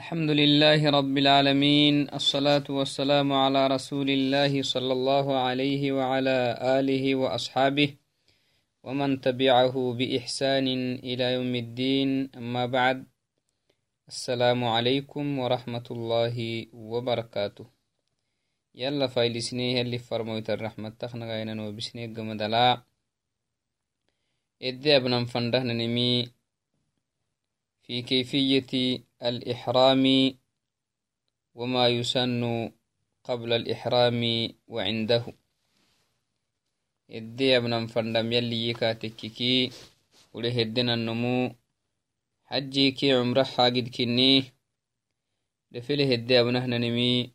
الحمد لله رب العالمين الصلاة والسلام على رسول الله صلى الله عليه وعلى آله وأصحابه ومن تبعه بإحسان إلى يوم الدين أما بعد السلام عليكم ورحمة الله وبركاته. يلا فايلسنيه اللي فرمويت الرحمة تخنا غينا وبسنيه قمدلا. إدي أبنا فندهنا نمي في كيفية الإحرام وما يسن قبل الإحرام وعنده. إدي أبنا فندم يلي يكاتككي وله الدنا النمو. حجي كي عمره حاجد كني. لفله الدي أبنه نمي.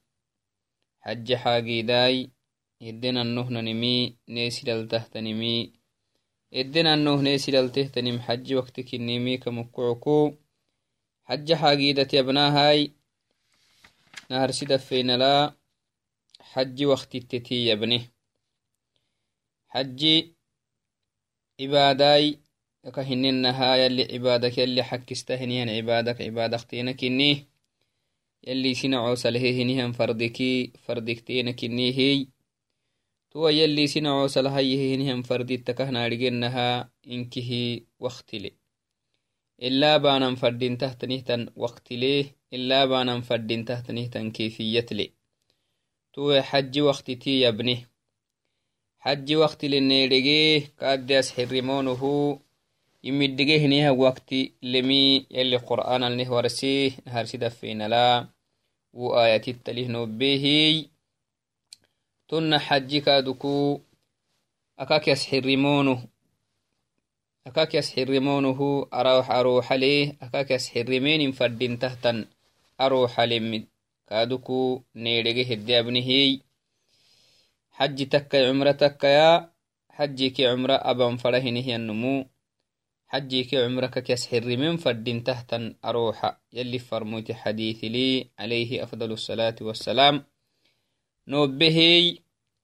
حج حاجي داي. إدنا النهن نمي. نيسي للتهت نمي. إدنا النه نيسي للتهت نم حج وقت كني كمكعكو حج حاجيدة يبناهاي نهر سدفين لا؟ حج وقت التتي يبني حج عباداي كهننها يلي عبادك يلي حكستهنيهن عبادك عبادك تينكني يلي سنعو سلههنهم فردكي فردكتينكني هي. تو يلي سنعو سلهيهنهم فردتكهنا رجنها إنكه وقتلي إلا بانا فردين تحتنهتن وقت ليه إلا بانا فردين تحتنهتن كيفية لي تو حج وقت تي يبنه حج وقت لنيرجيه كادس حرمونه يمدجيه هنيها وقت لمي يلي قرآن النه ورسيه نهار سيدا فينا لا وآيات التليه نبيه تن حج كادكو أكاك يسحرمونه akakias xirimonuhu aruxalee akakias xirimenin fadintahtan aruxalemid kaduku needhege heddeabnehey xaji takkay cumra takkaya xajike cumra aban farahinehyanumu xajike cumra kakias xirimen fadintahtan aruxa yali farmuti xadiithili alayhi afdal asalaati wasalaam noobehey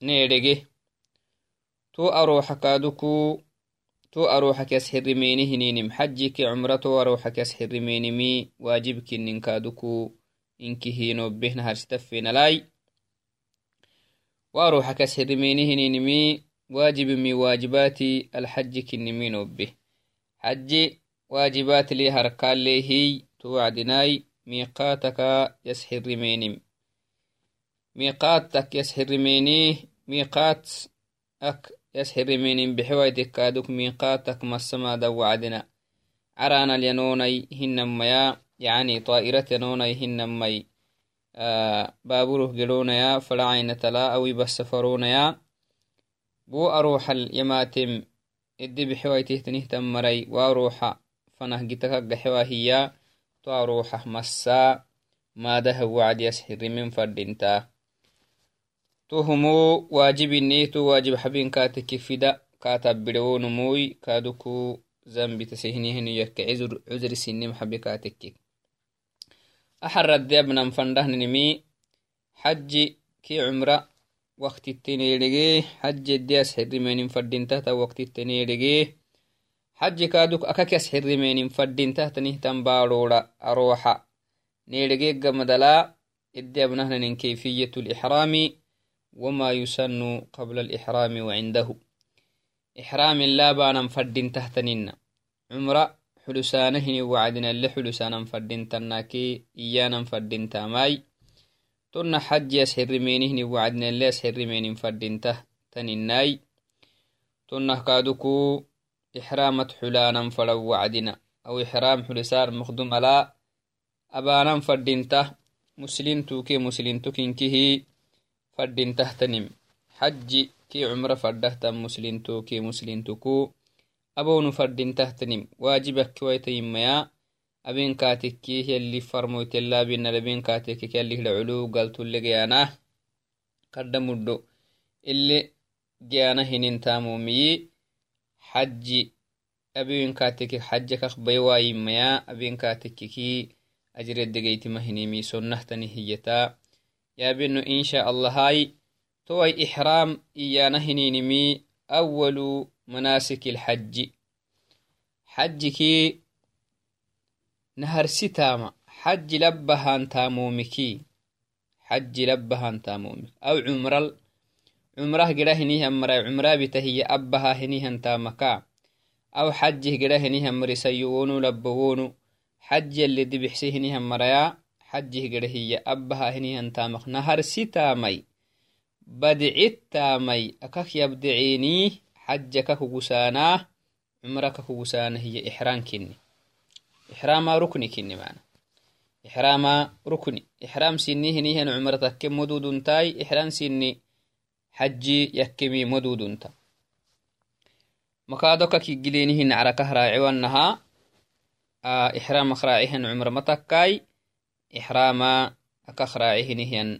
needhege. To aruxa kaduku to aroxakas xirrimeni hininim xajiki cumrato aroxakas xirrimenimi waajibkininkaduku inkihinobbehna harsitafenalai wa aroxakas xirrimeni hininimi waajibimi waajibati alxaji kinimi nobbe xaji waajibatli harkalehiy to wacdinai miqataka yas xirrimenim miqatak yas xirrimeni miqat ak يسحر من بحوادك أدوك من قاتك ما السماء وعدنا عرانا لينوني هنما يا يعني طائرة نوني هنما آه بابره قلون يا فلعين تلا أو يبسفرون يا. بو أروح اليماتم إدي بحوايته تنهتم مري وأروح فنه جتك هي تو روح مسا. ما ده وعد يسحر من فرد انتا tohumo wajibine to wajib habin kate kifida katabbirewonumoy kaduku zambitasehinihinu yakka cuzri sinim habi katekke axaradde abnan fandahninimi xaji ki cumra waktitteneedhege xajjedde as xirimenin fadintahta waktitteneedhege xaji kaduk akaki as xirimenin fadintahtanihtan baadhoodha arooxa needhegeeggamadala edde abnahnanin kayfiyatu lixraami وما يسن قبل الإحرام وعنده. إحرام لا بانا فردين تحتنين عمرة حلسانهن وعدنا اللي حلسانا فردين تناكي إيانا فردين تاماي. تن حج يسحر مينهن وعدنا اللي يسحر مين فردين تحتنيناي تن كادوكو إحرامة حلانا فلو وعدنا. أو إحرام حلسان مخدوم على أبانا فردين ته. مسلم توكي مسلم توكينكيه فردين تهتنم. حج كي عمره فردهتا مسلنتو كي مسلنتكو أبون فردين تهتنم. واجبك كويتيميا أبين كاتكي يلي فرموت الله بين لبين كاتكي يلي العلو قلت اللي جيانا. قدمدو اللي جيانا هنين تامومي حج أبين كاتكي حجك أخبي وايميا يابن إن شاء الله هاي. توي إحرام إيانا هنينمي أول مناسك الحج. حجك نهر ستامة. حج لبهان تامومكي حج لبهان تامومك. أو عمرال عمرة قرا هنيها مرا عمرة بتهي أبها هنيها تامكا أو حجه قرا هنيها مرسيونو لبوونو حج اللي دي بحسي هنيها مريا حجه قرا هي أبها هنيها تامك نهر ستامي بدعت تامي أكاك يبدعيني حجك كوسانا عمرك كوسانا هي إحرام كني. إحرام ركني كني معنا. إحرام ركني. إحرام سني هنيهن عمرتك مدود تاي إحرام سني حجي يكمي مدود تا مكادوكا كيجلينهن على كهراعي وانها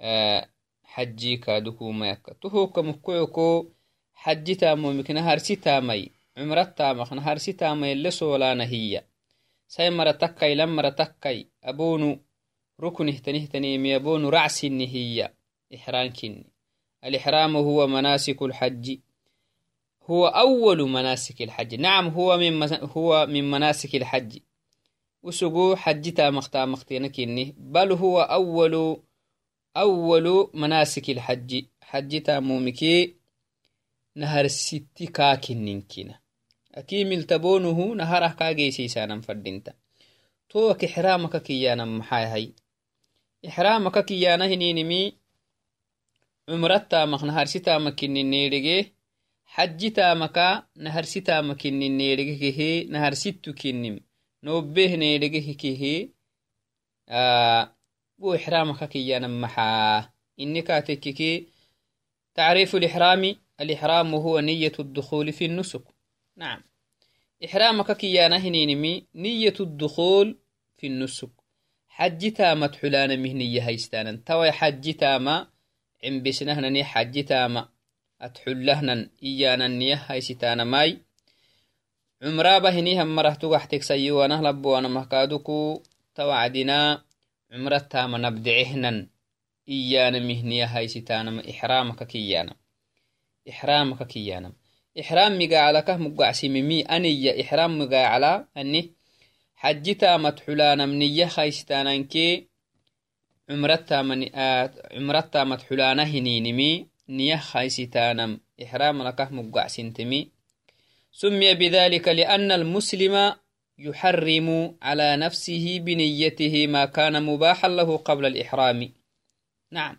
آه حجي كادوكو ميكا. تهو كمكوكو حجي تامو مكنا هرسي تامي. عمرت تامخ نهرسي تامي اللي سولانا هي ساي مرة تكاي لم مرة تكاي. أبونو ركن اهتنه تنيمي أبونو رعس هي إحرام كني. الإحرام هو مناسك الحج هو أول مناسك الحج نعم هو من هو من مناسك الحج وسقو حجتا مختا مختينا كني بل هو أول أول مناسك الحج. حجتا مومكي نهر ستي كاكنين كنا أكي ملتبونه نهره كاجيسي سانا فردينتا. توك إحرامك كيانا محاي هاي إحرامك كيانا حجتا بو إحرامك كيانا محا إنك تككي تعريف الإحرام الإحرام هو نية الدخول في النسك. نعم. إحرامك كيانا هنينمي نية الدخول في النسك. حج حلانا مهنية هيستانا توي حج تاما عم بسنهنني حج تاما أتحلهنا إيانا نية هيستانا ماي. عمرا بهني هم مرهتو قحتك سيوانا لبوانا مهكادوكو توعدنا عمرا تاما نبدعهنا إيانا مهنية هيستانا إحرامك كيانا إحرامك كيانا إحرام مقاعلك مقعسممي أني إحرام مقاعلا أني حجتا متحلانا منية خيستانانكي عمرتا من سمي بذلك لأن المسلم يحرم على نفسه بنيته ما كان مباحا له قبل الإحرام. نعم.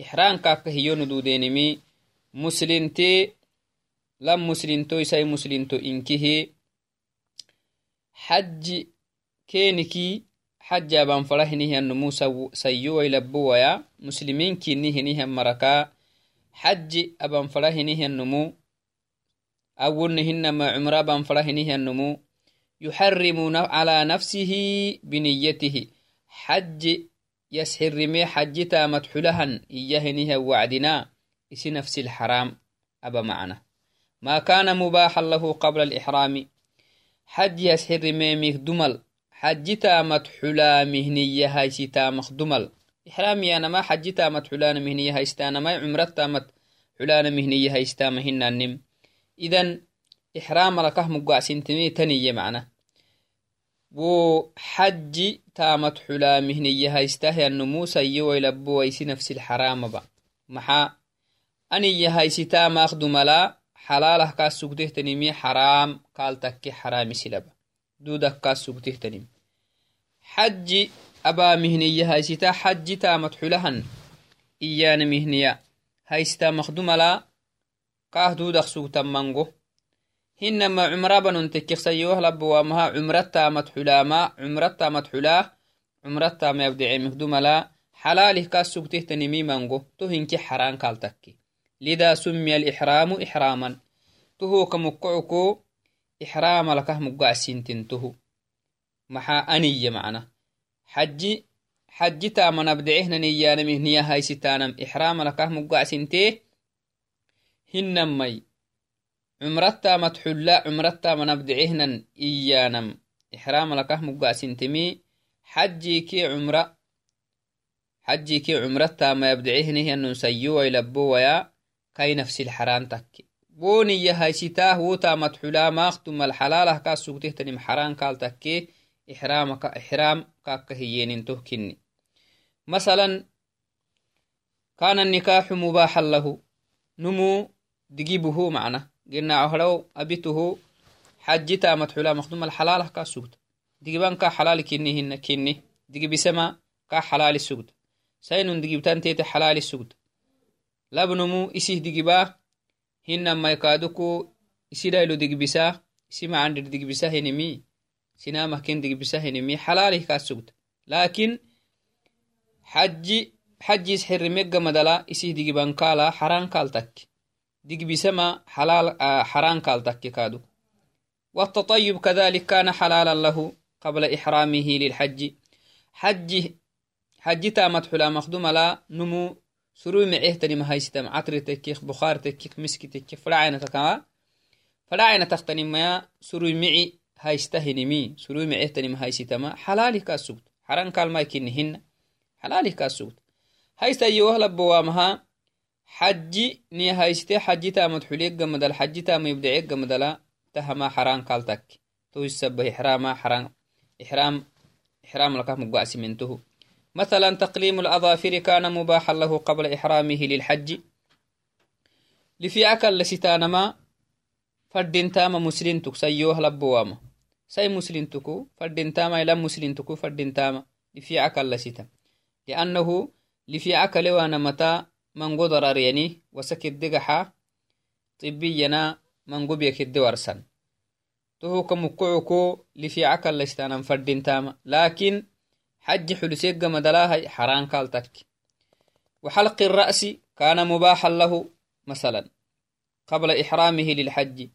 إحرام كاك هيون دودينمي. مسلمتي لم مسلمتو يساي مسلمتو إنكه حج كينكي حج أبان فرهنه النمو سيو ويلبويا مسلمين كيني هنيه مركا. حج أبان فرهنه النمو أولنهن ما عمر أبان فرهنه النمو يحرم على نفسه بنيته. حج يسحر مي حج تامت حلهن إيهنه وعدنا. إسي نفس الحرام أبا معنا. ما كان مباحا له قبل الإحرام. حج يسحر ميميك دمل. حج تامت حلا مهنية هاي تامخ دمل. إحرامي أنا ما حج تامت حلان مهنية ستانا ما عمرت تامت حلان مهنية هاي ستامهن النم. إذن إحرام لكه مقع سنتمي تنية معنا. وحج تامت حلا مهنية هاي ستاهي النمو سيو يلبو ويسي نفس الحرام با. محا أني هاي ستامخ دملا حلالة كاس سجده تنمي حرام قال تكي حرام سلبا kaah dudaq sugtan mango hinama cumra banon tekeksayoh laboamaha cumratamad xulama cumratamad xulaa cumratamayabdecemikdumala xalaalih kaas sugtehtanimi mango to hinki xaraan kaaltakki lidaa sumiya alixraamu ixraaman tohooka mukkocuko ixraamalkah mugacsintintohu maxaa aniye macna xaji xaji taamanabdecehnaniyaanamih niyahaysitaanam ixraamalkah mugacsintee حلاله كاس سجده تنمي منغو تو هنكي حرام قال تكي لذا سمي الإحرام إحراما تهو كمقعكو إحرام لكه مقع سنتين تهو محا أني معنا حجي حجي تامنا بدعهنا نيانا مهنيا هاي ستانم إحرام لكه مقع سنتيه هنمي عمرتا متحلا عمرتا من بدعهنا إيانم إحرام لكه مقع سنتمي حجي كي عمره حجي كي عمرتا ما يبدعهنه أنه سيوا يلبوا كاي نفس الحرام تك بوني يهايسيتاه وتا مدحولا ماختم الحلال كاس سوكته تنم حرام قال تكي إحرامك إحرام كاك هيين تهكني مثلا كان النكاح مباحا له نمو دقيبه كالا حران كالتك كادو. والتطيب كذلك كان حلالا له قبل إحرامه للحج. حج حج تامت حلا مخدوم لا نمو سرو معيه تني ما هايستم عطر تكيخ بخار تكيخ مسك تكيخ فلاعينة كما. فلاعينة تختني ما سرو معي هايستهني مي سرو معيه تني ما هايستما حلالي كاسوت. حران كالما يكنهن. حلالي كاسوت. هايستا يوه لبوامها حجي ني هايستي حجي تامد حليق جمد الحجي تام يبدعيق جمد لا تهما حران قالتك تو يسبه إحراما حرام إحرام إحرام لك مقاسي منته مثلا تقليم الأظافر كان مباحا له قبل إحرامه للحج. لفي أكل لستانما فردين تاما مسلين تك سيوه لبواما سي مسلين تكو فردين تاما إلى مسلين تكو فردين تاما لفي أكل لستا لأنه أكل وأنا متى mango dararyani wasakiddegaxa طبينا mango biyakidde warsan. Tohuka mukucuko lifica kalaistanan fadintama lakin حلسيق مدلاهي حران كالتك وحلق الرأس كان مباحا له مثلا قبل إحرامه للحج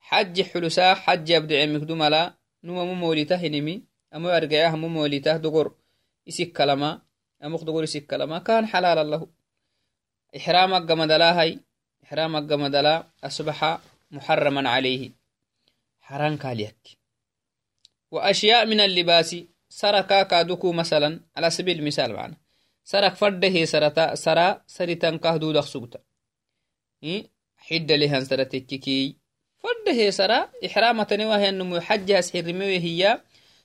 حج حلسا حج يبدع مكدوم لا نما ممولته نمي أمو أرقعه ممولته دقر إسك كلمة أمو دقر إسك كلمة كان حلالا له إحرامك جمدلا إحرامك جمدلا أصبح محرما عليه. حرام كاليك. وأشياء من اللباس سركا كادوكو مثلا على سبيل المثال معنا. سرك فرده سرتا سرا سريتان كهدود أخسوتا حد لهن سرتككي فرده سرا إحرامة نواه أنه حجها سحرمي هي.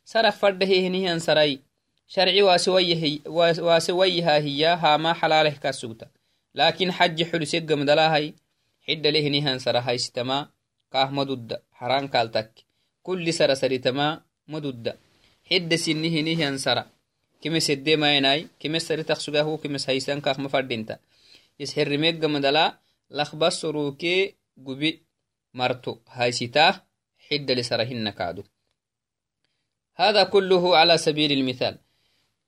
سرك فرده هنيهن سرأي. شرعي واسوية واسويها هي هاما حلاله كاسوتا لكن حج حلسيق مدلاهي حد له نهان سرا هايستما كاه مدود حران كالتك كل سرا سريتما مدود حد سنه نهان سرا. كما سدي ما يناي. كما سري تخسوغه كما سايسان كاه مفردينتا. يسهر ميق مدلا. لخبس سروكي قبي مرتو. هايستا حد لسرهن كادو. هذا كله على سبيل المثال.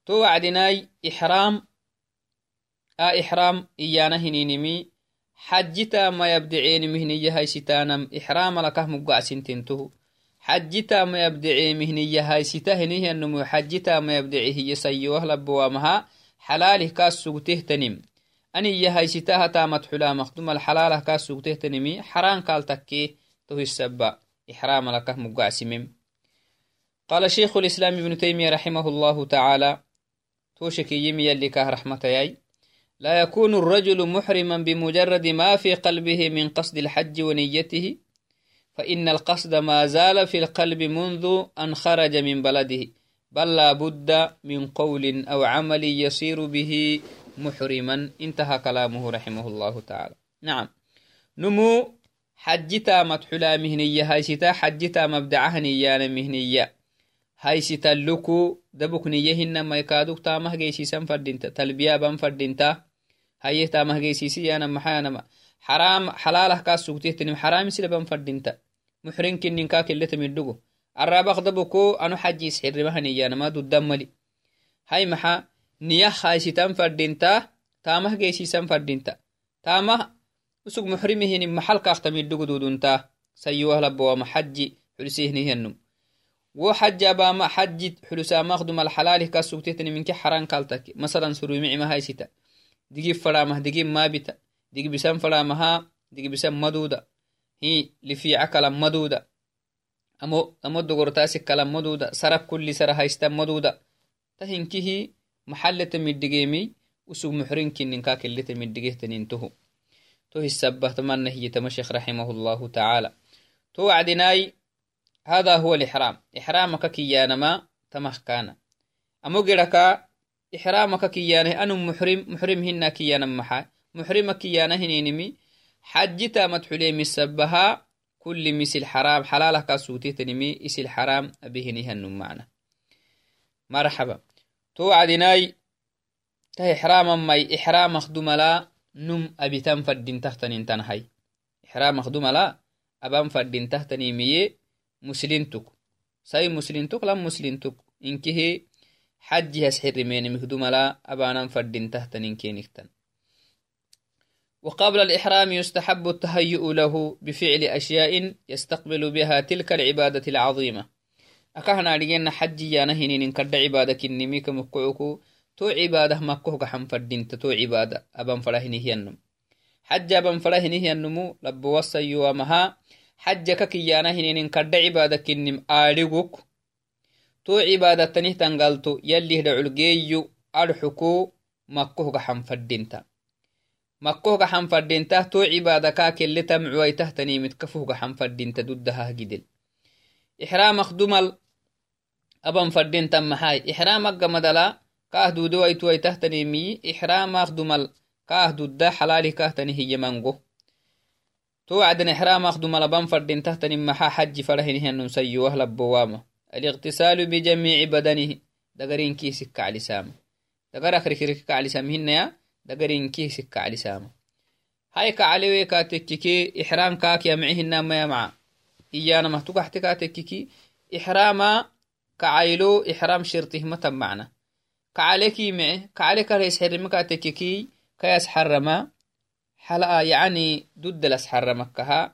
توعدناي إحرام a ixram iyana hininimi xajita ma yabdeceeni haysitaanam ixraamalakah mugacsintintuhu xajita ma yabdecee haysita hinihianumu xajita ma yabdece hiye sayoah labowamaha xalaalih kaas sugtehtanim aniya haysitaha taamat xulaa maqdumal xalaalah kaas sugtehtanimi xaraan kaaltakkee tohisaba إحراملكه مقاسمم قال شيخ الإسلام ابن تيمية رحمه الله تعالى توشك يمي يلي كاه رحمة ياي لا يكون الرجل محرما بمجرد ما في قلبه من قصد الحج ونيته فإن القصد ما زال في القلب منذ أن خرج من بلده بل لا بد من قول أو عمل يصير به محرما. انتهى كلامه رحمه الله تعالى. نعم. نمو حجتا مدحلا مهنية هايستا حجتا مبدعها نيانا مهنية. هايستا اللكو دبك نيهن ما يكادوك تامه جيسي سنفردنتا تلبيا بنفردنتا. haye tamahgeysisi yanam maxayanama xaraam xalaalah kaa sugtehtinim xaraami silaban fadinta muxrinkinnin kaa kelletamidugo arabaqdabuko anu xajis xirrimahaniyanama duddamali hay maxa niyah haysitan fadinta taamah geysisan fadinta taamah usug muxrimihini maxalkaaqtamidugo dudunta sayiwahlabowama xaji xulisihnihiyanum wo xajabama xaji xulusaamaqdumal xalaalih kaa sugtehtiniminkii xaran kaltaki masalan surumicima haysita digi faramah digi mabita digi bisan faramaha digi bisan maduda hi lifica kalan maduda amo amo dogortasi kalan maduda sara kulli sara haistan maduda ta hinkihi maxaleta middigemi usug muxrinkininka keleta middigehtanintohu to hisabah tamana hiyetama sheekh raximahullahu tacaala to wacdinaai هذا هو الإحرام إحرامك كيانما tamah kana amo gedaka ixramaka kiyane anu muxrim muxrim hina kiyanan maxa muxrima kiyana hininimi xaji tamat xulemi sabaha kulli misil xaram xalalah ka suutitanimi isil xaram abihinihanum macna marxaba to wacdinai ta ixraman mai ixramak dumala num abitan faddintahtanintanhay ixramak dumala aban faddintahtanimiye muslintuk sai muslintuk lam muslintuk inkihi حجهس حرمين مهدملا أبانا فردين تحت ننكينكتن وقبل الإحرام يستحب التهيؤ له بفعل أشياء يستقبل بها تلك العبادة العظيمة. أكهنا لجينا حجي يانا هنين كرد عبادة مكعوكو تو عبادة مكوه كحم فردين تو عبادة أبان فرهنه ينم حج أبان فرهنه ينمو لب وصيوا مها حج ككيانا هنين كرد عبادة كنم آلغوك to cibaadattanih tangalto yallih dhaculgeeyyu adxuku makkohga xanfadhinta makkohga xanfadhintah to cibaada kaa kelle tamcuwaitahtanimit kafuhga xanfadhinta duddahah gidel ixraamak dumal aban fadhintan maxay ixraamakga madala kaah duudewaituwaitahtanimiyi ixraamak dumal kaah dudda xalaalih kahtani hiyemango to wacdan ixraamak dumal aban fadhintahtanin maxaa xaji farahinihanun sayyuwah labbowaama الاغتسال بجميع بدنه. دقرين كي سكة على سامة دقر أخري كريك على سامة هنا دقرين كي سكة على سامة هاي كعلي كاتككي إحرام كاك يمعهن ما يمع إيانا ما تقحت كاتككي إحراما كعيلو إحرام شرطه متى معنا. كعليك يمعه كعليك رئيس حرم كاتككي كياس حرما. حلقة يعني ضد لس حرمكها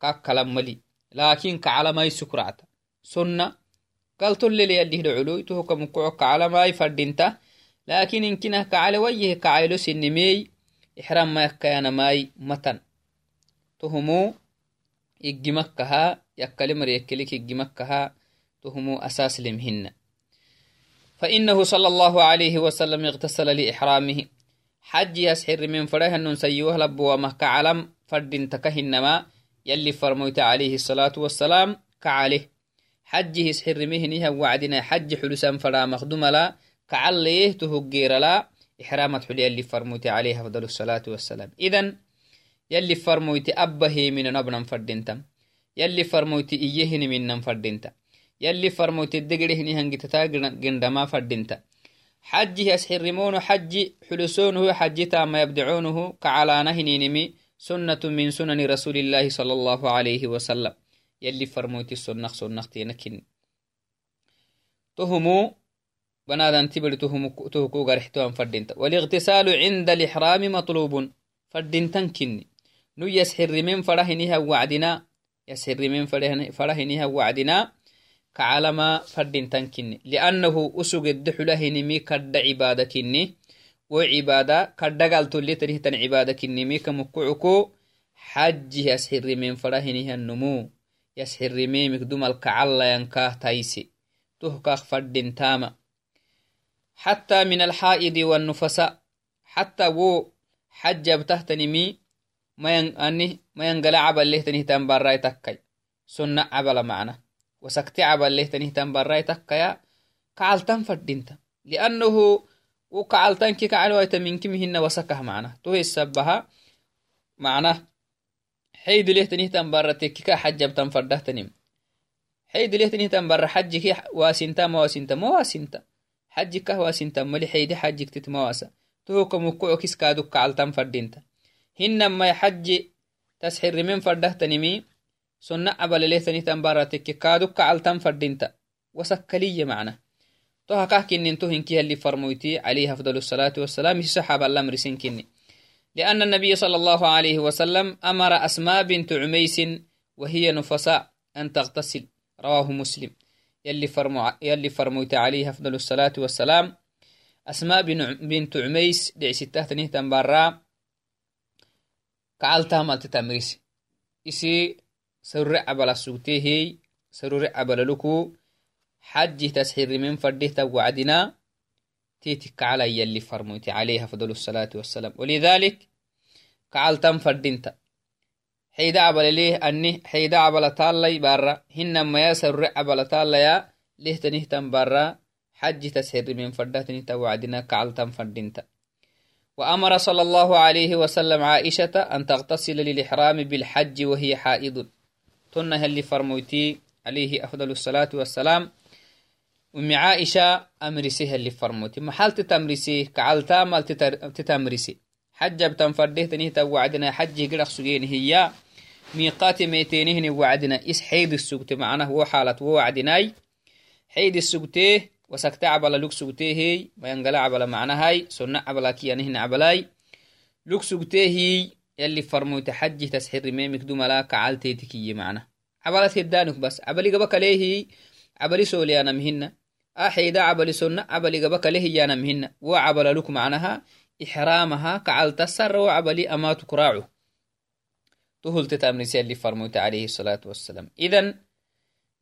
كاك كلام ملي. لكن كعلى ما يسكرعت سنة قال تولي لي اللي هدو علوي تو هكا على ماي فردينتا لكن إن كنا كعلى ويه كعيلو سنمي إحرام ما يكيانا ماي متن. تهمو إجي مكها يكلم ريكليك إجي مكها تهمو أساس لمهن. فإنه صلى الله عليه وسلم اغتسل لإحرامه. حج يسحر من فره أنن سيوه لبوا مكة علم فرد تكهنما يلي فرموت عليه الصلاة والسلام كعليه. حج هسحرمهنها وعدنا حج حلسان فلا مخدوم لا كعليه تهجير لا إحرامة حلي اللي فرموتي عليه أفضل الصلاة والسلام. إذن يلي فرموتي أبه من نبنا فردنتا يلي فرموتي إيهن من فردنتا يلي فرموتي الدقرهن هنجتتا جندما فردنتا حج يسحرمون حج حلسونه حج ما يبدعونه كعلانه نينمي سنة من سنن رسول الله يلي فرموتي سنخ سنختينكن تهمو بنادان تبر تهمو تهكو غرحتوان فردينتا. والإغتسال عند الإحرام مطلوب. فردينتن كني نو يسحر من فرهنها وعدنا يسحر من فرهنها وعدنا كعلما فردينتن كني لأنه أسوق الدحلهن مي كرد عبادة كني وعبادة كرد قالت اللي تريهتن عبادة كني مي كمكعكو حج يسحر من فرهنها النمو. يسحرميمك دمل كعلا ينكاه تايسي. تهكاخ فردين تاما. حتى من الحائض والنفساء. حتى وو حجب تهتنمي ما ين أني ما ينقلع عبل له تنه تنبراي تكاي. سنة عبل معنا. وسكت عبل له تنه تنبراي تكايا فردينتا وكعلتن كي كعلوا منك مهن وسكه معنا تو السبها معناه حيد ليه تنهتن برا تكيكا حجبتن فردهتنم حيد ليه تنهتن برا حجك واسنتا مواسنتا حجك واسنتا ملي حيد حجك تتمواسا توكم وكوكس كيسكادو كعلتن فردينتا هنما حج تسحر من فردهتنمي سنة عبل لأن النبي صلى الله عليه وسلم أمر أسماء بنت عميس وهي نفساء أن تغتسل. رواه مسلم. يلي, فرمو يلي فرموت عليه أفضل الصلاة والسلام. أسماء بنت عميس دع ستة نهتم برا كعلتها مالت تمريس. إسي سر عبل سوتيه سر عبل لكو. حج تسحر من فرده وعدنا. تيتك على يلي فرموتي عليها فضل الصلاة والسلام. ولذلك كعلتم فردينتا حيدا عبل ليه أني حيدا عبل تالي بارا هن ما يسر عبل تالي لهتنهتن برا. حج تسهر من فردتنهت وعدنا كعلتن فردنت وأمر صلى الله عليه وسلم عائشة أن تغتسل للإحرام بالحج وهي حائض. تنها اللي فرموتي عليه أفضل الصلاة والسلام. أم عائشة أمرسيها اللي فرموتي. محال تتمرسي كعلتا مال تتمرسي. حج بتنفرده تنيه وعدنا حج قرق سجين هي. ميقات ميتينهن وعدنا. إس حيد السجت معناه هو حالة وعدناي. حيد السجته وسكت عبلا لوك سجته ما ينقل عبلا معناه هاي. سنة عبلا كي نهن عبلاي. لوك سجته يلي فرموت حج تسحر ميمك دوملا كعالتي تكي معنا. عبلا تدانك بس. عبلي قبك ليه عبلي سولي أنا أحيدا عبلي سنة عبلي قبك ليه يانا مهنة وعبلا لوك معناها إحرامها كعال تسر وعبلي أما تكراعو تهل تتامنسي اللي فرموت عليه الصلاة والسلام. إذن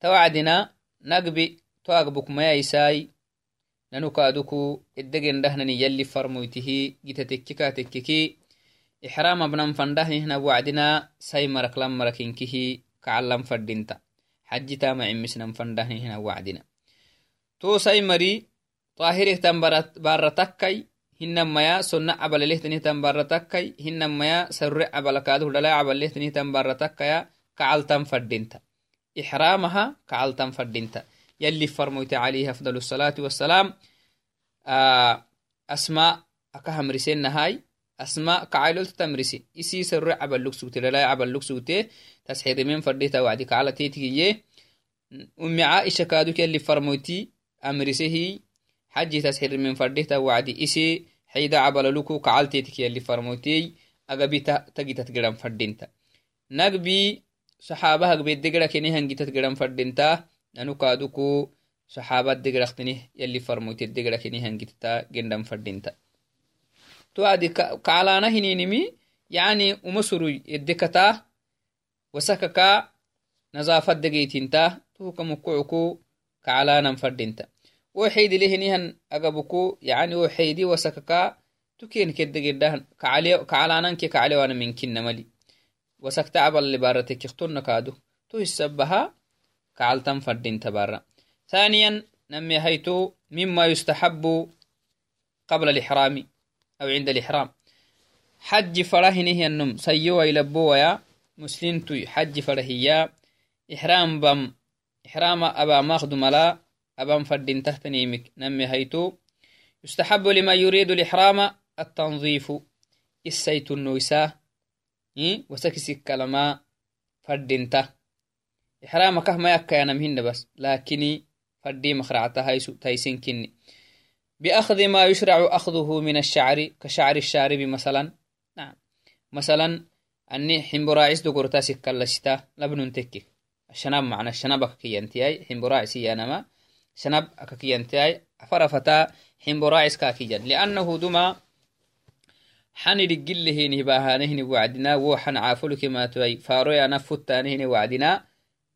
توعدنا نقبي توقبك ما يساي ننكادكو الدقن دهنني يلي فرموته جتتككا تككي إحرام بنم فنده هنا وعدنا ساي مرك لم مركينكه كعلم فردينتا حجتا ما عمسنا فنده هنا وعدنا تو ساي مري طاهره تنبرت بارتكي cabalelehtanihtan baratakai hinamaya sarure cabalakaadu hudhala cabalehtanihtan baratakaya kacaltan fadinta ixraamaha kacaltan fadinta yalli farmoyte alayhi afdal الصلاة والسلام lalai caballug sugte tasxirimen fadita wacdi kacala tetigiye umi caaisha kaaduk yalli farmoyti amrisehi حجي تسحر من فردهتا وعدي إسي حيدا عبللوكو كعالتيتك يلي فرموتي أغبي تجي تتقرم فردينتا. نقبي صحابة أغبي دقرا كني هنجي تتقرم فردينتا. نانو كادوكو صحابة دقرا اختني يلي فرموتي دقرا كني هنجي تتا قندم فردينتا. تو عدي كعلانا هنينمي يعني أمسرو الدكتا وسككا نظافة دقيتينتا. تو كمكوعكو كعلانا فردينتا. وحيد لهنيهن أقبكو يعني وحيدي وسككا تكين كده جدا كعلي كعلانان كي كعلي وأنا من كنا ملي. وسكت عبل اللي بارتك يختون كادو تو السبها كعلتم فردين تبارا ثانيا نمي هيتو مما يستحب قبل الإحرام أو عند الإحرام. حج فرهنه النم سيوا يلبوا يا مسلم توي. حج فرهيا إحرام بم إحرام أبا ماخد ملا أبان فردين تحت نيمك نمي هيتو. يستحب لما يريد الإحرام التنظيف. السيت النويسا. إيه؟ وسكسي كلمة فردين ته. إحرام كهما يكا ينمهن بس. لكني فردي مخرعتها هيسو تيسين كني. بأخذ ما يشرع أخذه من الشعر كشعر الشارب مثلا. نعم. مثلا أني حمبراعيس دقرتا سكالشتا لبنون تكي. الشناب معنى الشنابك كي ينتهي حمبراعيس ينما سنب أككيانتاي فرفتا حمبراعس كاكيجان لأنه دما حن رجل هيني باهانهن وعدنا وحن عافلك ما توي. فاروي أنا فتانهن وعدنا.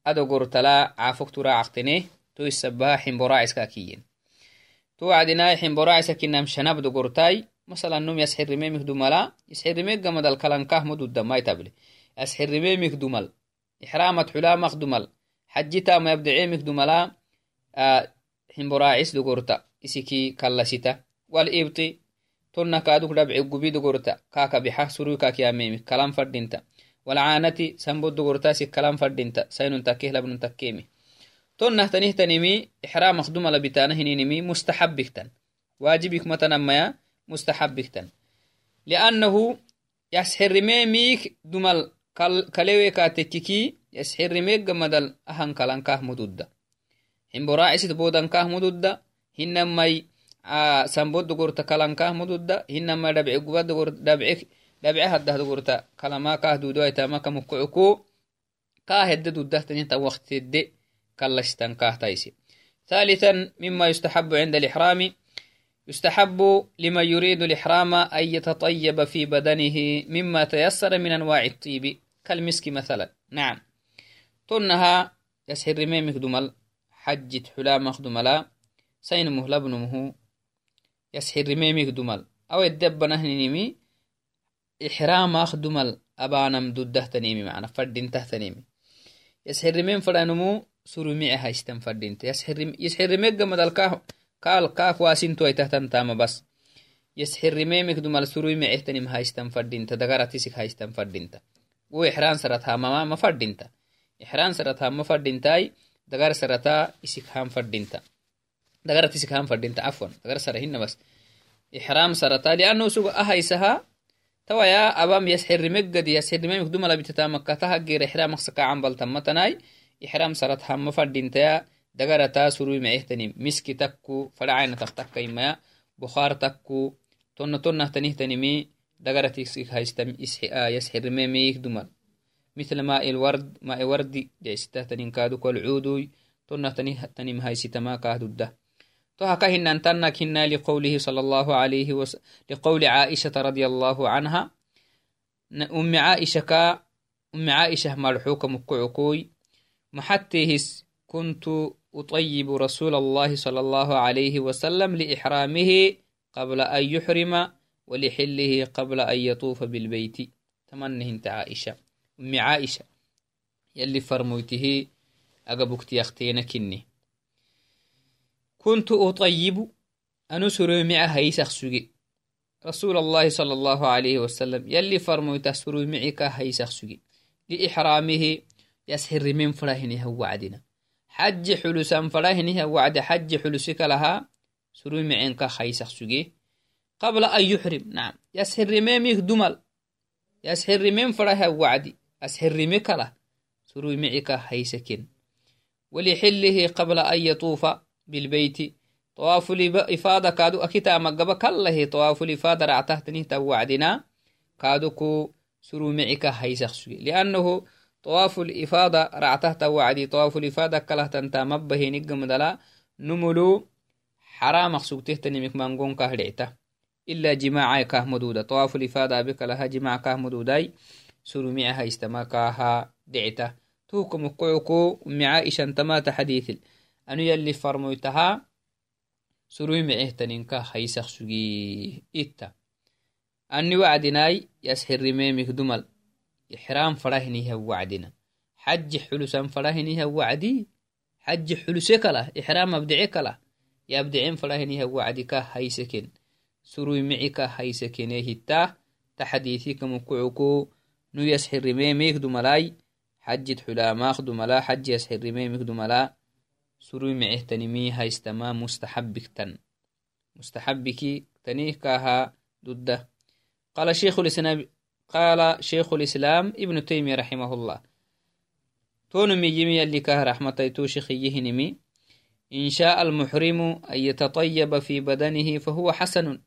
أدو قرتلا عافك ترى عقتنه تو السبها حمبراعس كاكيين تو وعدنا حمبراعس كنام شنب دو قرتاي. مثلا نم يسحر رميمك دملا يسحر رميك قمد الكلنكاه مدود ما يتبلي يسحر رميمك دمل إحرامت حلامك دمل حجتا ما يبدعيمك دملا himboraacis dogorta isiki kallasita wal ibti tonna kaaduk dhabci gubi dogorta kaaka bixa surui kaakiyamemi kalan fadinta walcaanati sambod dogortasi kalan fadinta sainun takkeh labnun takkeemi tonnahtanihtanimi ixraamak dumala bitana hininimi mustaxabiktan waajibik matanamaya mustaxabiktan liannahu yasxirimemik dumal kalewe kaatekkiki yasxirimeegga madal ahan kalankah mududda himboraacisit boodankah mududda hinamai sambod dogorta kalankah mududda hinamai dhabce haddah dogorta kalamakah dudoaitamaka mukucuku kah hedde duddahtanintan waqtidde kallashtankah taisi ثالثا مما يستحب عند الإحرام يستحب لمن يريد الإحرام أن يتطيب في بدنه مما تيسر من أنواع الطيب كالمسك مثلا نعم تنها يسهر ميمك دمل حجت حلامك دملا سين مهلبنمه يسحر رميمك دمل أو الدب نهنيمي إحرامك دمل أبانم دده تنيمي معنا فردين تهتنيمي يسحر رميم فرانمو surumice haystan fadinta yasxirimegamadal kaal kaak waasintuaitahtantama bas yasxirimemik dumal suruimicehtanim haystan fadinta dagaratisik haystan fadinta wo ixraan sarat hamama ma fadinta ixraan sarat hama fadintai dagar sarata isik ham fadinta dagarat isik ham fadinta afwan dagar sara hina bas ixraam sarata lianno sugo ahaysaha tawaya abam yasxirimegadi yasxirimemik dumala bitatamakatahageera ixraamak sakacan baltamatanai ixraam sarat hama fadintaya dagarata surui mecehtani miski takku fadacainatak takkaimaya bukhaar takku tonna tonnahtanihtanimi dagaratisik haystam yasxirimemik dumal مثل ماء الورد ماء ورد جيستهتنين كادوك والعودوي تنهتنم هايستما كادودة تهكا هنا تنك هنا لقوله صلى الله عليه وسلم لقول عائشة رضي الله عنها. أم عائشة كا أم عائشة مرحوك مكعكوي. محتهس كنت أطيب رسول الله صلى الله عليه وسلم لإحرامه قبل أن يحرم ولحله قبل أن يطوف بالبيت. تمنه انت عائشة. أم عائشة يلي فرموته أقبكت يختين كني. كنت أطيب أنسر مع هيسخ سجي رسول الله صلى الله عليه وسلم يلي فرموته سر معك هيسخ سجي لإحرامه يسهر من فرهنه وعدنا. حج حلسا فرهنه وعد حج حلسك لها سر معك هيسخ سجي قبل أن يحرم نعم يسهر ميمك دمل يسهر من فرها وعدي. أسهرمي كلا سروي معك هيسكن. ولحله قبل أن يطوف بالبيت طواف الإفادة كادو أكتا مقبا كله طواف الإفادة رعتهتني توعدنا كادو كو سرو معك هيسخسوي. لأنه طواف الإفادة رعته توعدي طواف الإفادة كله تنتا مبه نقم دلا نملو حرام مخصوق تهتني مكمانقون كهدعته إلا جماعة كه مدودة طواف الإفادة بك لها جماعة مدوداي سرمعها استماكاها دعته توكم قعكو معائشة تمات حديث. أنو يلي فرمويتها؟ سروي معه تنينكا خيسخ سجي إتا. أني وعدناي يسحر رميمك دمل إحرام فرهني هو وعدنا حج حلسا فرهني هو وعدي. حج حلسك له إحرام أبدعك له يبدعين فرهني هو وعدك نو يسحر ميك دو ملاي حجد حلا ماخ ملا حج يسحر ميك دو ملا. سروي معه تنمي هاي استما مستحبك تن. مستحبك تنيه كاها ضده قال شيخ الاسلام قال شيخ الإسلام ابن تيمية رحمه الله. تون ميجمي اللي كاه رحمته تو شيخ إن شاء المحرم أن يتطيب في بدنه فهو حسن.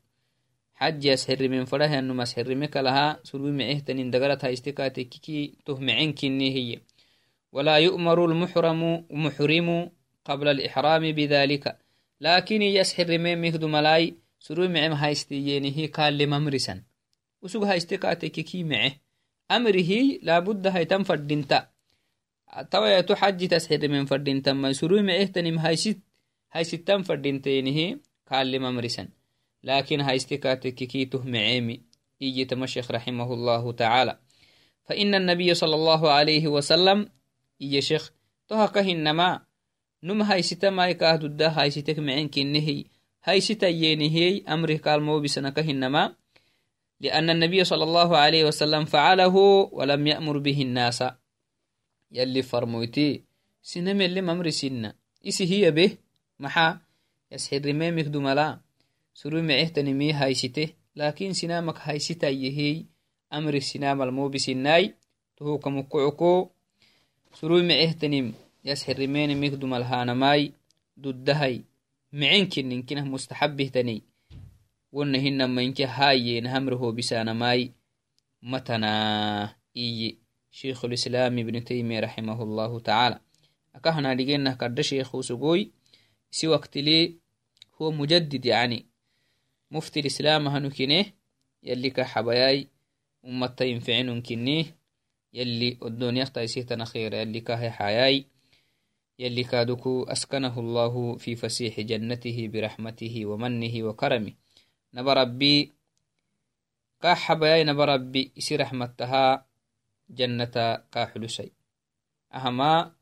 حج يسحر من فره أنه مسحر مكلها سلوي معهتن دقرتها استكاتككي تهمعين كني هي ولا يؤمر المحرم محرم قبل الإحرام بذلك لكن يسحر من مهد ملاي سلوي معهم هايستيينه قال لممرسا وسوق هايستكاتككي معه أمره لابد هايتم فردنتا تويا تحج تسحر من فردنتا ما لكن هايستكاتككيته معيمي إيجي تمشيخ رحمه الله تعالى. فإن النبي صلى الله عليه وسلم إيجي شيخ تهكه إنما نم هايستا ماي كاهدو دا هايستك معين كنهي هايستا ينهي أمره كالمو بسنكه إنما لأن النبي صلى الله عليه وسلم فعله ولم يأمر به الناس. يلي فرمويتي سنم اللي ممر سنة. إسي هي به محا يسحر ميمك دملا. Surui mecehtanimi haysite lakin sinamak haysitayehey amri sinamalmobisinai tohukamukucoko surui mecehtanim yasxirimenimik dumalhanamai duddahay mecenkininkinah mustaxabihtani wona hinamainke hayen hamre hobisanamai matana iyi شيخ الإسلام ابن تيمية رحمه الله تعالى أكهنا لجينا كرد شيخ وسقوي سي وقت مفتي الإسلام هنكنه يلي كحباياي أمتا ينفعنون كنيه يلي الدنيا تايسيه تنخير يلي كاهي حياي يلي كادوكو أسكنه الله في فسيح جنته برحمته ومنه وكرمه. نبى ربي كحباياي نبى ربي إسي رحمتها جنة كاحلسي أهما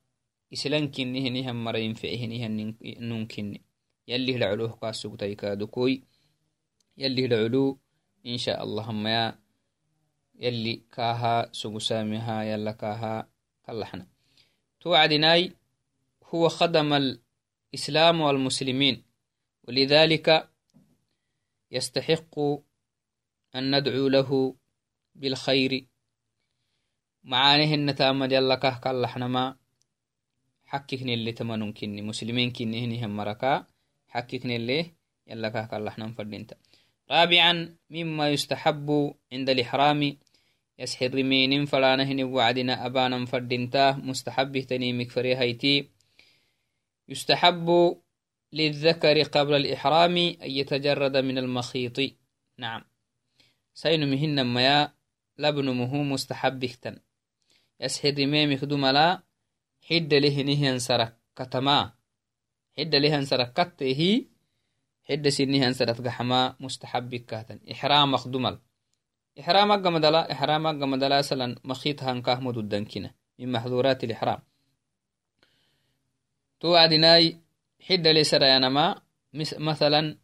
islan kinni hinihan marayin fe'e hinihan nun kinni yalli hida culuh kaadukoi yalli hida culu insha allahammaya yalli kaaha sugusamiha yalla kaaha kalaxna توعدناي هو خدم الإسلام والمسلمين ولذلك يستحق أن ندعو له بالخير. معانه النتامد يلا كه كاللحنما حككني اللي تمنون كني مسلمين كني هني هم مركا حككني اللي يلا كه كاللحنم فردينتا. رابعا مما يستحب عند الإحرام. يسحر رمين فلانهن وعدنا أبانا فردينتا مستحب تنيمك فريهيتي يستحب للذكر قبل الإحرام أن يتجرد من المخيط. نعم. سين مهن ميا لبن مهو مستحب اختن. يسحر رميمك دملا حد له نهيان سرك كتما حد له سرك كته حد سنهيان سرك قحما مستحب كاتن. إحرام مخدمل إحرام قمدلا إحرام قمدلا سلن مخيط هنكاه مدودنكنا من محظورات الإحرام. توعدناي حد لسريانما مثلا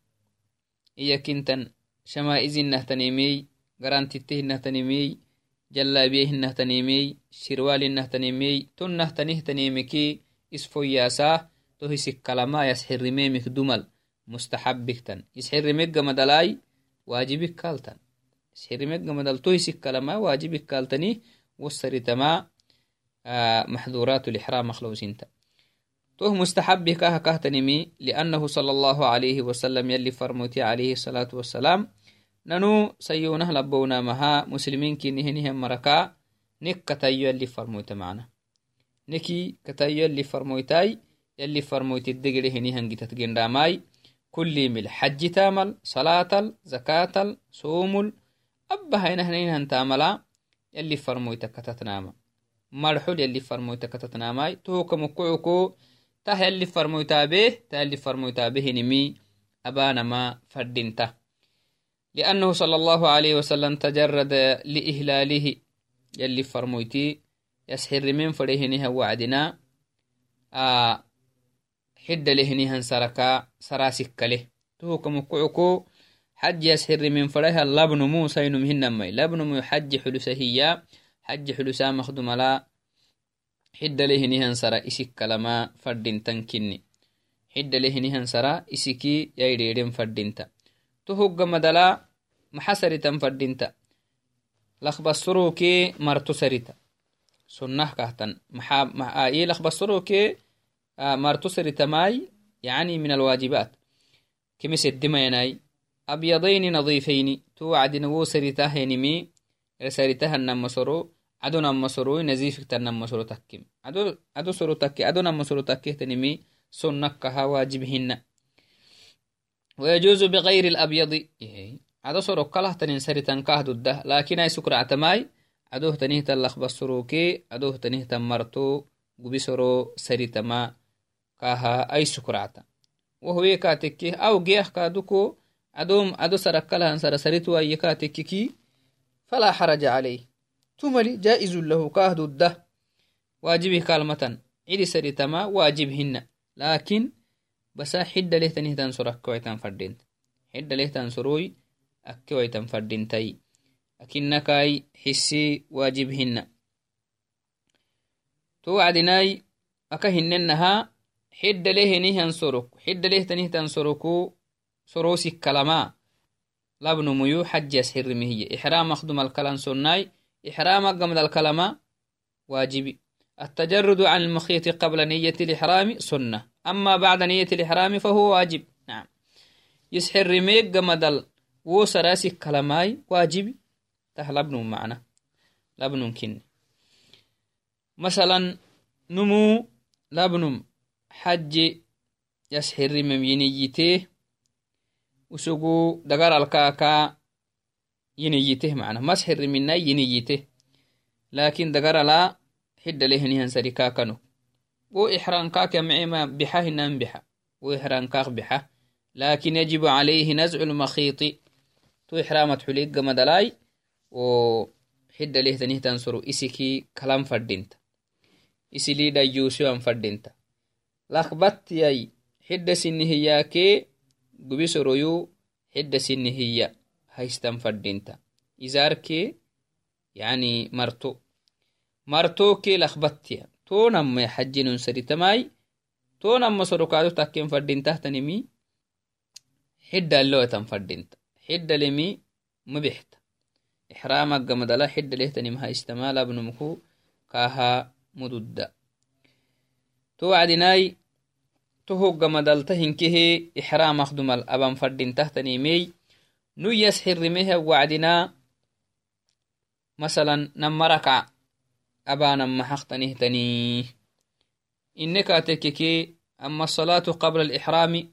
إيا كنتن شمائزين نهتنيمي قرانتته نهتنيمي جلابيه نهتنيمي شروال نهتنيمي تن نهتنيهتنيمكي اسفوياسا تهسك كلما يسحر رميمك دمل. مدل تهسك كلما واجبك كالتني وسرتما آه محظورات الإحرام مخلوسين توه مستحب كاه كهتنمي لأنه صلى الله عليه وسلم يلي فرموتي عليه الصلاة والسلام ننو سيونة لبونا مها مسلمين كي نهنهم مركا نك كتايو يلي فرموت معنا. نكي كتايو يلي فرموتاي يلي فرموت الدقل هنيهن جتت جنداماي صوم أبا هين هنين تاملا يلي فرموت كتتناما مرحول يلي فرموت كتتناماي توك مكعكو تاه يلي فرموتابه تاه يلي فرموتابه نمي. أبانا ما فردنته لأنه صلى الله عليه وسلم تجرد لإهلاله يلي فرمويتي. يسحر من فريهنها وعدنا آه مكعكو حج يسحر من فريها لبن موسى ينمهن مي لبن مو حج حلسة هي حج حلسة مخدوم لا حد لهنها سرا إسك كلما فردين تنكني حد لهنها سرا إسكي يايريرين فردينتا تهوغ مدلا maxasaritan fadinta lakbasoroke marto sarita. Sunnah kahtan. I lakbasoroke آه، مرتسر تماي يعني من الواجبات. كمس الدمياناي أبيضين نظيفين توعد نوسري تهنمي رسري تهن مصرو عدنا مصرو نزيفك تهن مصرو تكيم عدو عدو سرو تكي عدنا مصرو تكي تنمي سنك واجبهن. ويجوز بغير الأبيض. إيه. عدو سرو كله تنين سري تنكاه ده لكن أي سكر عتماي عدو تنيه تلخ بصروكي عدو تنيه تمرتو غبي سرو سري تماي wahwe katekke aw geah kaduko adom ado sarakalahan sara sarituwaye katekkiki fala xaraja calayh tumali jaa'izun lahu kahdudda waajibih kalmatan cidi saritama waajib hinna lakin basa xidda lehtanihtan sorakkoitan fadent xidda lehtan soroy akkewaitan fadintai akinakai hisi wajib hinna to wacdinai aka hinenaha xidalehenihan sorok xidalehtanihtan soroku sorosikalama labnumuyu xajas hirimihiye ixram akdumalkalan sonnai إحرام قمد الكلمة واجبي التجرد عن المخيط قبل نية الإحرام سنة أما بعد نية الإحرام فهو واجب نعم يسحر رميك قمد wo sarasi kalamai wajibi tah labnum macna labnum kinni masalan numu labnum xaji yas xirimemyiniyitee usugu dagaralkaaka yiniyiteh mana mas xirimina yiniyiteh laakiin dagarala xidalehinihan sarikaakano wo ixrankaaka micema bixa hinan bixa. Wo ixrankaak bixa. Lakin yajib عalayhi nazcu lmakhiiti tu ixramat xuligamadalai wo xidalehtanihtan soro isiki kalan fadhinta isilidhayyuusiwan fadhinta lakbattiyay xidda sinnihiyaakee gubisoroyuu xidda sinnihiya haystan fadhinta izaarkee yani marto martookee lakbattiya toonamay xajinun saditamai toonamma sorokaado takken fadhintahtanimi xidda alloetan fadhinta xidda lemi mabixta ixraamagga madala xidda lehtanim haistamaalabnumku kaaha mududda توعدناي تهوغ مدل تهنكه إحرام أخدم الأبان فردين تهتني مي. نو يسحر ميه وعدنا. مثلا نمرك أبانا محقتنه تني إنك تككي أما الصلاة قبل الإحرام.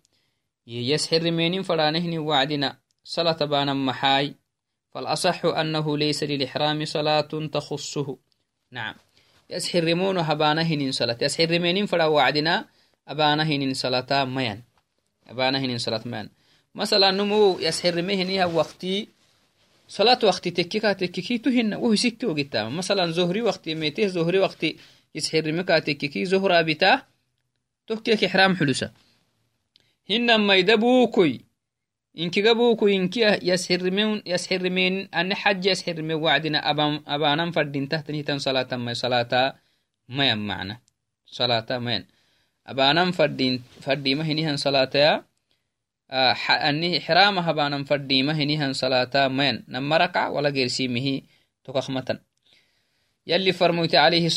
يسحر مينين فرانهني وعدنا. صلاة بانا محاي. فالأصح أنه ليس للإحرام صلاة تخصه. نعم. يس حرمون هبانهن صلاة. يس حرمينين فرا وعدنا أبانهن صلاة ميان. أبانهن صلاة ميان. مثلا نمو يس حرميهن وقتي صلاة وقتي تكيكا تكيكي تهن وهو سكي وقتا مثلا زهري وقتي ميته زهري وقتي يسحرمكا تكيكي زهرا بتا تكيك إحرام حلوسا. هن ما يدبوكوي. إنك جابوكوي إنك يسحرمين يسحرمين أن حج يسحرمين وعدنا أبان أبانا فردين تحت نهتن صلاة ما صلاة ما يمعنا صلاة ما أبانا فردين فردي ما هنيهن صلاة يا أني حرام هبانا فردي ما هنيهن صلاة ما نما ركع ولا غير سيمه تكخمة يلي فرموت عليه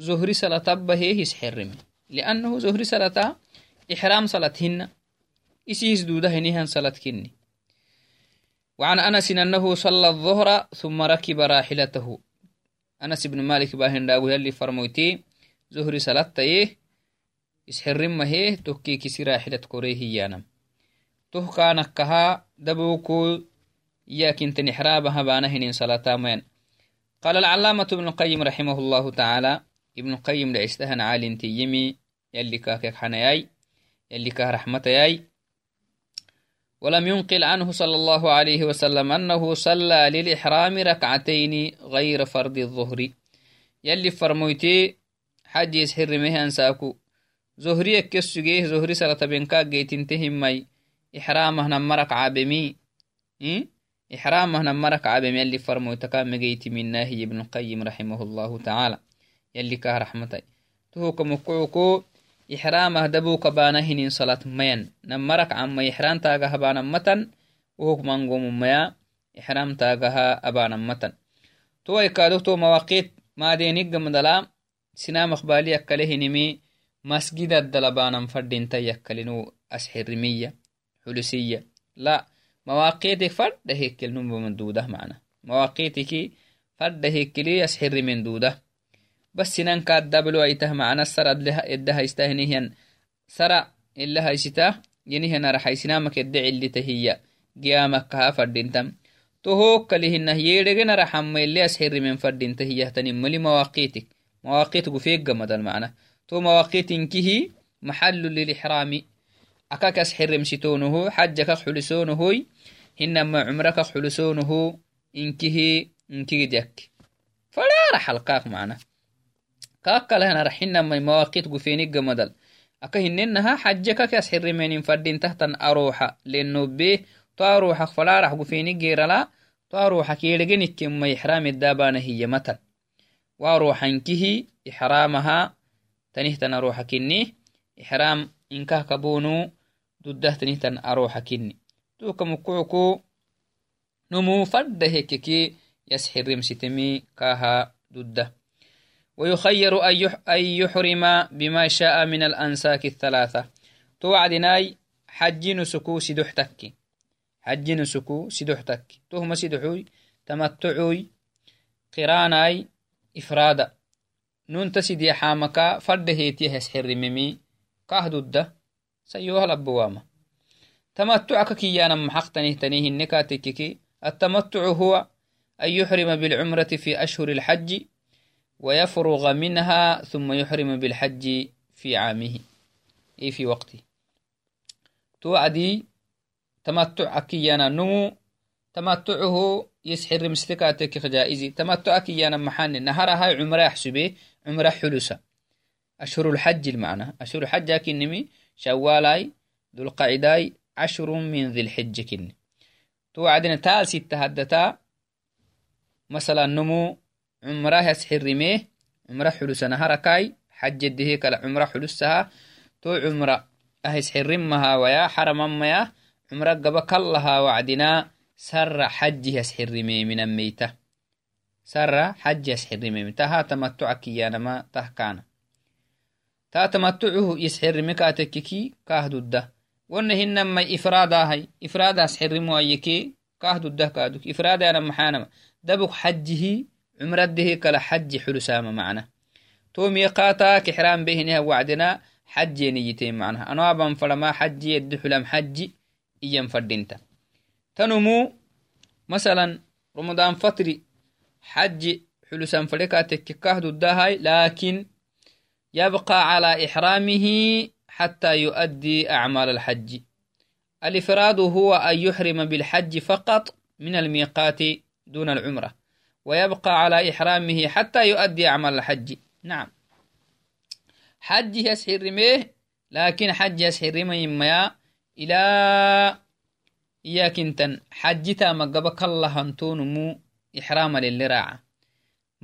زهري صلاة به يسحرمه لأنه زهري صلاة إحرام صلاتهن إسيس دودة هنيهن صلاة كني. وعن أنس أنه صلى الظهر ثم ركب راحلته. أنس بن مالك باهن داو يلي فرموتي زهري صلاة تيه يسحرمه هيه تكي كسي راحلة كوريه يانم تهكانكها دبوكو ياكنت نحرابها بانهن صلاة مين قال العلامة ابن القيم رحمه الله تعالى ابن لعستهن عالي تيمي يلي كاكك حنياي يلي كاه رحمتياي ولم ينقل عنه صلى الله عليه وسلم أنه صلى للإحرام ركعتين غير فرض الظهر. يلي فرمويتي حج يسحر مهن ساكو. زهري كسجيه زهري سلطة بنكاك جيتنتهم مي إحرامه نمرك عابمي. إيه؟ إحرامه نمرك عابمي اللي فرمو تكام مجيتي من ناهي ابن القيم رحمه الله تعالى. يلي كاه رحمتي تهوك مقعوكو إحرامه دبوك بانهن صلاة مين نمرك عما إحرام تاقها بانا متن وهوك منقوم ميا إحرام تاقها أبانا متن. تو إكادو تو مواقيت ما دينيق مدلا سنام أخبالي أكله نمي مسجد الدلبانا فردين تيكلنو أسحرمية حلسية. لا معنا بس سنان كاد دبلو ايته معنا السر إدها يستهنيهن سرع إلا هايستا ينهن رح سنامك الدعي اللي تهي قيامك كها فردينتم تهوك لهن يدغن رحم اللي أسحر من فردين تهي تنملي مواقيتك. مواقيتك فيك قمد المعنى تو مواقيت كه محل للإحرام akakas xiremsitonoho xajakak xulisonohoy hinama cumrakak xulisonoho inkihi inkigidyak fadara xalqaak mana kaakalahanarxinamai mawaqit gufeniggamadal aka hinenaha xaje kakas xirimenin fadintahtan aroxa lenobe to aroxak falarax gufenigerala to aroxa keeregenikema ixramedabana hiyamatan waroxankihi ixramaha tanihtan aroxa ixram inkah kabonu dudah tanihtan aroxa kinni. Tukamukuuku numu fadda yas xirimsitemi kaha dudah ويخير أن يحرم بما شاء من الأنساك الثلاثة. توعدناي حج نسكو سدحتك. حج نسكو سدحتك. تهم سدحوي تمتعوي قراناي إفرادا. نون تسيدي حامكا فرد هيتي هسحر ممي كاه دده سيوها لبوامة تمتعك كيانا محقتنه تنيه النكاتككي التمتع هو أن يحرم بالعمرة في أشهر الحج. ويفرغ منها ثم يحرم بالحج في عامه أي في وقته. توعدي تمتع كيانا نمو تمتعه يسحر مستكاتك جائزي تمتعك يانا محن نهار هاي عمرة يحسبه عمرة حلوسة. أشهر الحج المعنى. أشهر الحج كنمي شوالاي ذو القعداي عشر من ذي الحج كن توعدنا تال ستة هدتا مثلا نمو cumrahas xirime cumra xudusanaharakaai xajedehe kala cumra xudusaha to cumra ahis xirin mahawaya xaramamaya cumra gaba kallaha wacdina sara xajihas xirime minameyta sara xajihas xirime taha tamatuca kiyanama tahkaana taa tamatucuhu yisxirime kaatekeki kaahduda wonna hinamai ifraadahay ifraadahas xirimu ayeke kaaduk ifraadaana maxaanama dabuk xajihi عمرده كلا حج حلسام معنا. تو ميقاتا كحرام بهنها وعدنا حج نيتين معنا. أنا أبان فلما حج يد حلم حج إيام فردينتا. تنمو مثلا رمضان فتري حج حلسان فريكا تككاه ضدها لكن يبقى على إحرامه حتى يؤدي أعمال الحج. الإفراد هو أن يحرم بالحج فقط من الميقات دون العمرة. ويبقى على إحرامه حتى يؤدي أعمال الحج نعم حج يسحر ميه لكن حج يسحر ميه إلى iyakintan xajita magaba kallahantonmu ixrama lele raaca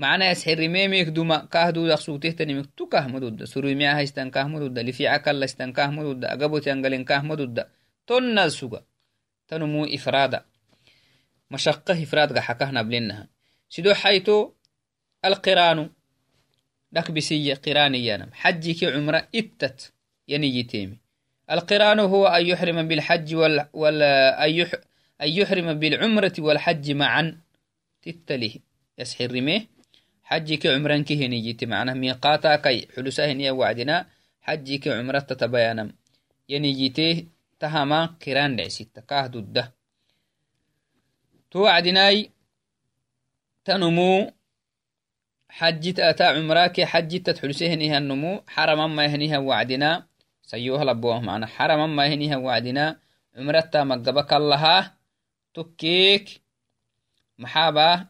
macna yasxirimemek duma kahdudak sugtehtanimik tu kahmadudda surimiahaistan kahmadudda lifica kallastan kahmadudda agabotiangalen kahmadudda tonnal suga tanumu ifrada mashaqah ifradga xakahnablinaha sido xayto alqiranu dhakbisiya qiraniyanam xajiki cumra ittat yaniyitemi القرآن هو أن يحرم بالحج وال, وال... أن يحرم بالعمرة والحج معا. تتله يسحر رميه. حجك عمران كهني جيت معنا ميقاتا كي حلسا هنيا وعدنا. حجك عمرة تتبيانا يني جيته تهما قرآن لعسيت كاه ضده توعدناي تنمو حجت أتا عمراك حجت تحلسه هنيها النمو حرما ما يهنيها وعدنا. سيوه لبوه معنا. حرما ما هنيها وعدنا. عمرتا مقبك الله تكيك. محابا.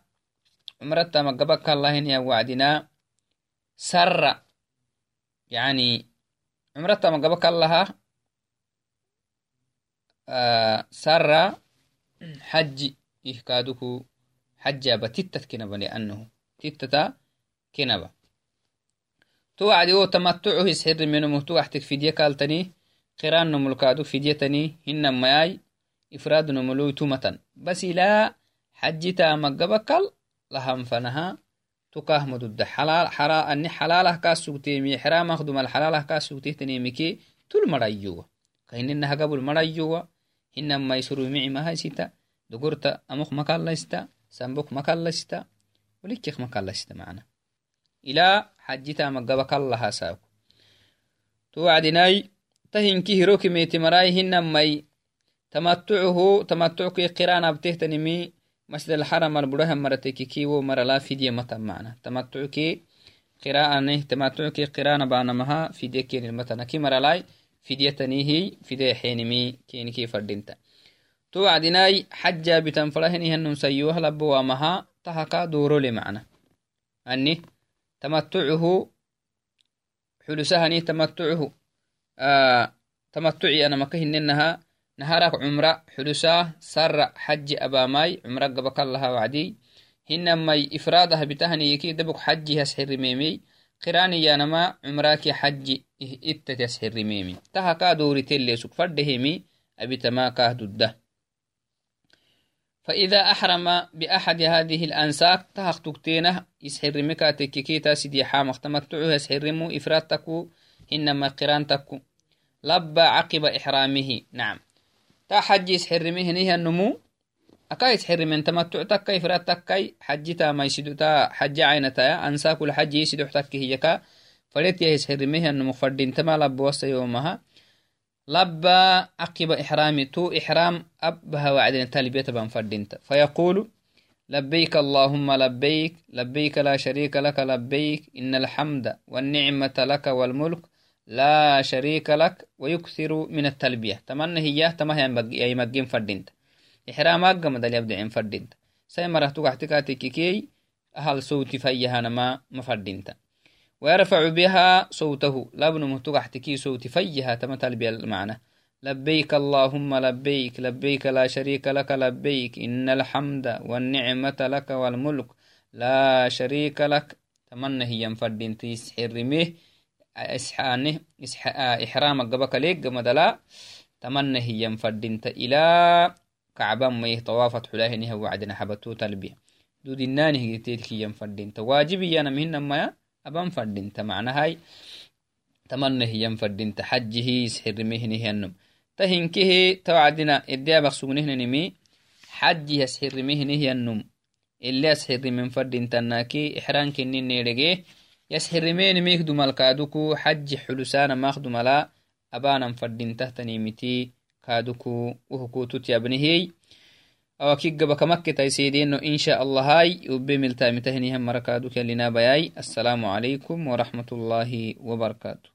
عمرتا مقبك الله هنيها وعدنا. سر. يعني عمرتا مقبك الله آه سر. حج. إهكادك حج بتتت كنبا لأنه تتتا كنبا توعدي أو تمتعه يسحر منه توحتك فدية كالتني قران نملكادو فديتني هن ماي إفراد نملو تومتن. بس لا حجتا مقبكل لهم فنها تكاه مدد. حلال حرا أني حلالة كاسوتيمي حرام أخدم الحلالة كاسوتيتني مكي تل مريوة. كهن إنها قبل مريوة هن يسرو معي ما هاي سيتا دقرت أمخ مكالستا سنبوك مكالستا ولكيخ مكالستا معنا. إلى حجتا مقبا كالله ساك توعدناي تهنكي هيروكي ميتي مراي هن مي تمتعه تمتعك قران أبتهتنمي. مسجد الحرم البره مرتك كيو مرلا فيديا متى معنا. تمتعك قراءة تمتعك قران بانمها. فيديا كين المتنا كي مرلاي. توعدناي حجا بتنفلهني هنن سيوه لبوا مها تهكا دورو لمعنى. أني تمتعه حلسهني تمتعه. آه تمتعي أنا مكهننها نهارك عمرة حلساه سر حج أباماي عمرة قبك الله وعدي. هنما إفرادها بتهني يكي دبك حج يسحر ميمي. قراني يانما عمراك حج إتت يسحر ميمي. تهكا دوري تلي سك فردهمي أبي تماكاه ضده فإذا أحرم بأحد هذه الأنساك يسحر مكا تككيتا سيدي حامق تمتعه يسحرمو إفراد تكو إنما قران تكو. لبى عقب إحرامه نعم. تا حج يسحرمه نيه النمو أكا يسحر من تمتع تكا إفراد تكا حجتا ما يسدو تا حج عينتا أنساك الحج يسدو تكي هيكا فليت يسحرمه النمو فردين تما وسط يومها. لبى عقب إحرامي تو إحرام أبها وعدين تلبية بان فردينت. فيقول لبيك اللهم لبيك لبيك لا شريك لك لبيك إن الحمد والنعمة لك والملك لا شريك لك ويكثر من التلبية. تمنى هي تما هي يمجين فردينت. إحراماقمد اليبدعين فردنت سي مرة تقحتكاتككي أهل صوت فيهانما مفردنت ويرفع بها صوته. لابن مهتقحتكي صوت فيها تمثل بالمعنى لبيك اللهم لبيك لبيك لا شريك لك لبيك. إن الحمد والنعمة لك والملك لا شريك لك. تمنى هي مفردين تيس حرميه إسحانه إحرام قبك ليك مدلا تمنى هي مفردين إلى كعبان ما طوافت حلاه نها وعدنا حبتو تلبية. دود النانه هي ينفردين واجبي أنا مهن ما أبان فردين معنى هاي. تمنى هي مفردين حجه سحر مهنه النم تهنكه توعدنا إديا بخسونه نمي. حجه يسحر مهنه النم اللي يسحر من فردين تناكي. إحران كنين نيرجيه يسحر مين ميخدو مالكادوكو حج حلسانا ماخدو ملا أبانا فردين تهتني متي